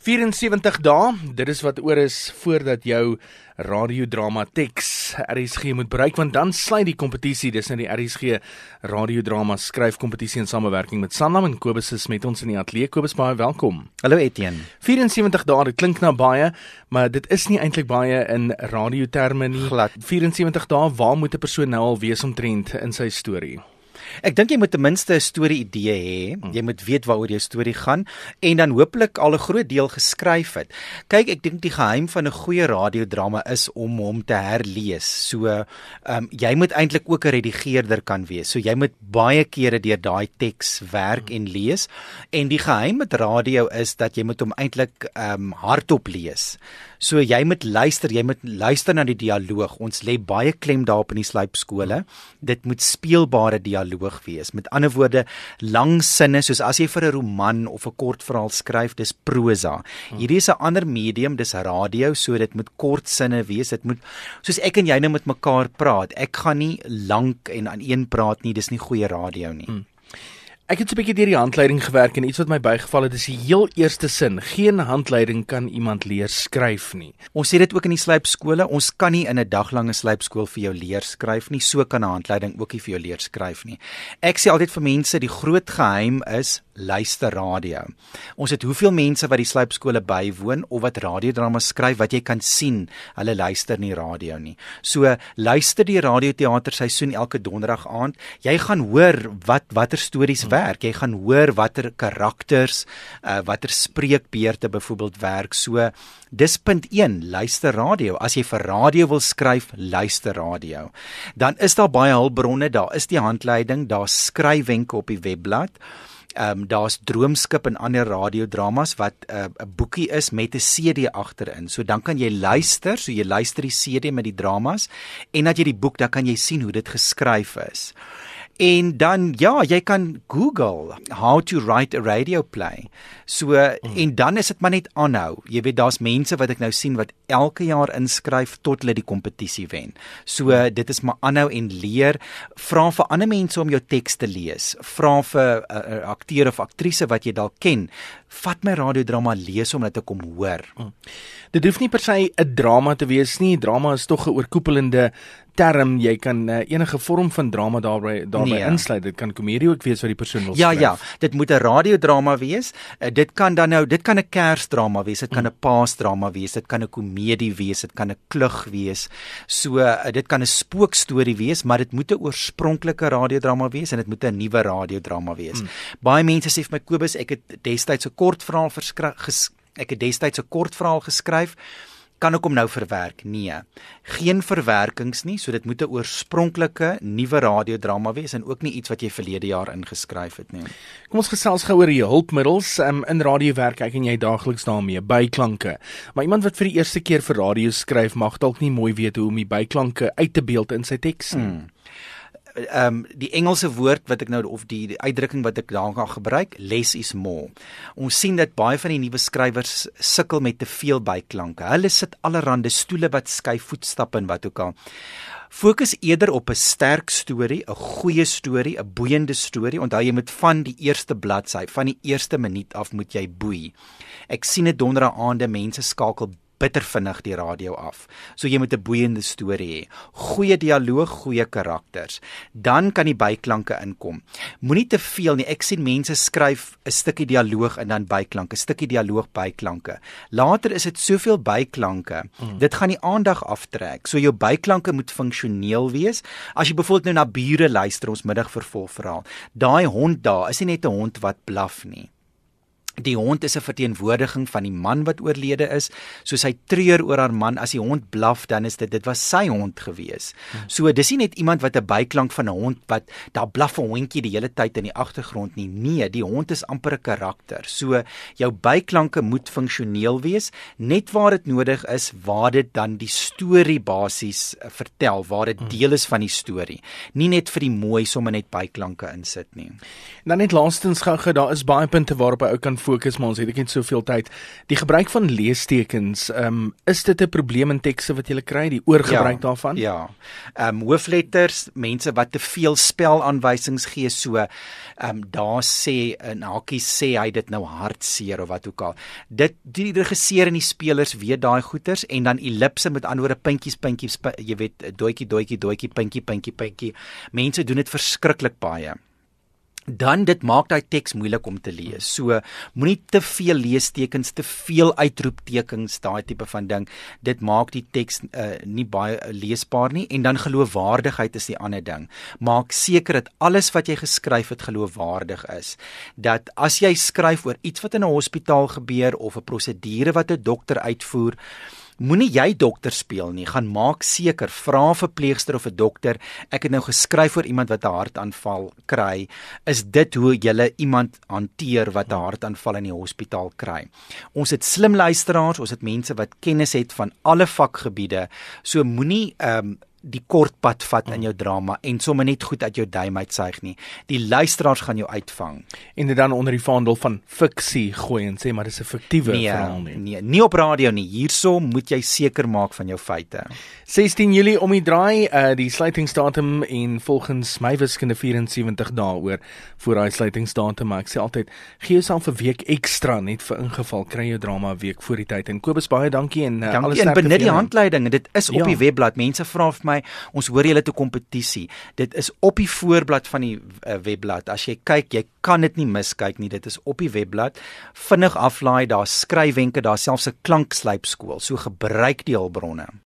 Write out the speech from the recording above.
74 dae, dit is wat oor is voordat jou radiodrama teks RSG moet bereik want dan sluit die kompetisie dis nou die RSG radiodrama skryfkompetisie in samewerking met Sanlam en Kobus is met ons in die ateljee Kobus baie welkom. Hallo Etienne. 74 dae, dit klink nou baie, maar dit is nie eintlik baie in radioterme nie. Glad. 74 dae, waar moet 'n persoon nou al wees omtrent in sy storie? Ek dink jy moet ten minste 'n storie idee hê. Hmm. Jy moet weet waaroor jou storie gaan en dan hopelik al 'n groot deel geskryf het. Kyk, ek dink die geheim van 'n goeie radiodrama is om hom te herlees. So, ehm um, jy moet eintlik ook 'n redigeerder kan wees. So jy moet baie kere deur daai teks werk hmm. en lees. En die geheim met radio is dat jy moet hom eintlik ehm um, hardop lees. So jy moet luister, jy moet luister na die dialoog. Ons lê baie klem daarop in die slypskole. Dit moet speelbare dialoog wees. Met ander woorde, lang sinne soos as jy vir 'n roman of 'n kort verhaal skryf, dis prosa. Hierdie is 'n ander medium, dis radio, so dit moet kort sinne wees. Dit moet soos ek en jy nou met mekaar praat. Ek gaan nie lank en aan een praat nie, dis nie goeie radio nie. Hmm. Ek het 'n bietjie deur die handleiding gewerk en iets wat my bygeval het is die heel eerste sin. Geen handleiding kan iemand leer skryf nie. Ons sê dit ook in die slypskole. Ons kan nie in 'n daglange slypskool vir jou leer skryf nie. So kan 'n handleiding ook nie vir jou leer skryf nie. Ek sê altyd vir mense die groot geheim is luister radio. Ons het hoeveel mense wat die slypskole bywoon of wat radiodrama skryf wat jy kan sien, hulle luister nie radio nie. So luister die radioteater seisoen elke donderdag aand. Jy gaan hoor wat watter stories hmm werk. Jy gaan hoor watter karakters, uh, watter spreekbeurte byvoorbeeld werk. So dis punt 1, luister radio. As jy vir radio wil skryf, luister radio. Dan is daar baie hulpbronne, daar is die handleiding, daar skryfwenke op die webblad. Ehm um, daar's Droomskip en ander radiodramas wat 'n uh, boekie is met 'n CD agterin. So dan kan jy luister, so jy luister die CD met die dramas en dat jy die boek dan kan jy sien hoe dit geskryf is. En dan ja, jy kan Google how to write a radio play. So mm. en dan is dit maar net aanhou. Jy weet daar's mense wat ek nou sien wat elke jaar inskryf tot hulle die kompetisie wen. So mm. dit is maar aanhou en leer. Vra vir ander mense om jou teks te lees. Vra vir 'n uh, uh, akteur of aktrise wat jy dalk ken. Vat my radiodrama lees om dit te kom hoor. Mm. Dit hoef nie per se 'n drama te wees nie. Drama is tog 'n oorkoepelende term. Jy kan uh, enige vorm van drama daarbey daarbey nee. insluit. Dit kan komedie ook wees wat die persoon wil ja, skryf. Ja, ja. Dit moet 'n radiodrama wees. Uh, dit kan dan nou, dit kan 'n kersdrama wees, dit kan 'n mm. paasdrama wees, dit kan 'n komedie wees, dit kan 'n klug wees. So uh, dit kan 'n spookstorie wees, maar dit moet 'n oorspronklike radiodrama wees en dit moet 'n nuwe radiodrama wees. Mm. Baie mense sê vir my Kobus, ek het destyds 'n kort verhaal verskryf ek het destyds 'n kort verhaal geskryf kan ek hom nou verwerk? Nee. Geen verwerkings nie, so dit moet 'n oorspronklike nuwe radiodrama wees en ook nie iets wat jy verlede jaar ingeskryf het nie. Kom ons gesels gou oor die hulpmiddels um, in radiowerk. Ek en jy daagliks daarmee byklanke. Maar iemand wat vir die eerste keer vir radio skryf, mag dalk nie mooi weet hoe om die byklanke uit te beeld in sy teks nie. Hmm ehm um, die Engelse woord wat ek nou of die, die uitdrukking wat ek daar gaan gebruik, less is more. Ons sien dat baie van die nuwe skrywers sukkel met te veel byklanke. Hulle sit allerhande stoele wat skuif, voetstappe en wat ook al. Fokus eerder op 'n sterk storie, 'n goeie storie, 'n boeiende storie. Onthou jy moet van die eerste bladsy, van die eerste minuut af moet jy boei. Ek sien dit donderdae aande mense skakel bitter vinnig die radio af. So jy moet 'n boeiende storie hê. Goeie dialoog, goeie karakters. Dan kan die byklanke inkom. Moenie te veel nie. Ek sien mense skryf 'n stukkie dialoog en dan byklanke, 'n stukkie dialoog byklanke. Later is dit soveel byklanke. Mm. Dit gaan die aandag aftrek. So jou byklanke moet funksioneel wees. As jy byvoorbeeld nou na bure luister ons middag vervolgverhaal. Daai hond daar is nie net 'n hond wat blaf nie. Die hond is 'n verteenwoordiging van die man wat oorlede is. Soos hy treur oor haar man, as die hond blaf, dan is dit dit was sy hond gewees. So dis nie net iemand wat 'n byklank van 'n hond wat daar blaf 'n hondjie die hele tyd in die agtergrond nie. Nee, die hond is amper 'n karakter. So jou byklanke moet funksioneel wees, net waar dit nodig is, waar dit dan die storie basies uh, vertel, waar dit deel is van die storie. Nie net vir die mooi sommer net byklanke insit nie. Dan net laastens gou-gou, daar is baie punte waarop 'n ou kan fokus, maar ons het net soveel tyd. Die gebruik van leestekens, ehm um, is dit 'n probleem in tekste wat jy kry, die oorgebruik ja, daarvan? Ja. Ehm um, hoofletters, mense wat te veel spelaanwysings gee, so ehm um, daar sê 'n hakie sê hy dit nou hartseer of wat ook al. Dit die regisseur en die spelers weet daai goeters en dan ellipse met anderwoorde puntjies puntjies jy weet doetjie doetjie doetjie puntjie puntjie puntjie. Mense doen dit verskriklik baie dan dit maak daai teks moeilik om te lees. So moenie te veel leestekens, te veel uitroeptekens, daai tipe van ding. Dit maak die teks uh, nie baie leesbaar nie en dan geloofwaardigheid is die ander ding. Maak seker dat alles wat jy geskryf het geloofwaardig is. Dat as jy skryf oor iets wat in 'n hospitaal gebeur of 'n prosedure wat 'n dokter uitvoer, Moenie jy dokter speel nie. Gaan maak seker, vra 'n verpleegster of 'n dokter. Ek het nou geskryf vir iemand wat 'n hartaanval kry. Is dit hoe jy iemand hanteer wat 'n hartaanval in die hospitaal kry? Ons het slim luisteraars, ons het mense wat kennis het van alle vakgebiede. So moenie ehm um, die kort pad vat in jou drama en sommer net goed uit jou duim uitsuig nie. Die luisteraars gaan jou uitvang. En dit dan onder die vaandel van fiksie gooi en sê maar dis 'n fiktiewe nee, verhaal nie. Nee, nie op radio nie. Hierso moet jy seker maak van jou feite. 16 Julie om die draai, uh die sluitingsdatum en volgens my wiskunde 74 dae oor voor daai sluitingsdatum, maar ek sê altyd gee jouself 'n week ekstra net vir ingeval kry jou drama 'n week voor die tyd. En Kobus baie dankie en uh, dankie, alles sterkte. En benut die handleiding. Dit is op ja. die webblad. Mense vra vir my, ons hoor julle te kompetisie. Dit is op die voorblad van die uh, webblad. As jy kyk, jy kan dit nie miskyk nie. Dit is op die webblad. Vinnig aflaai, daar skryfwenke, daar selfs 'n klankslypskool. So gebruik die hulpbronne.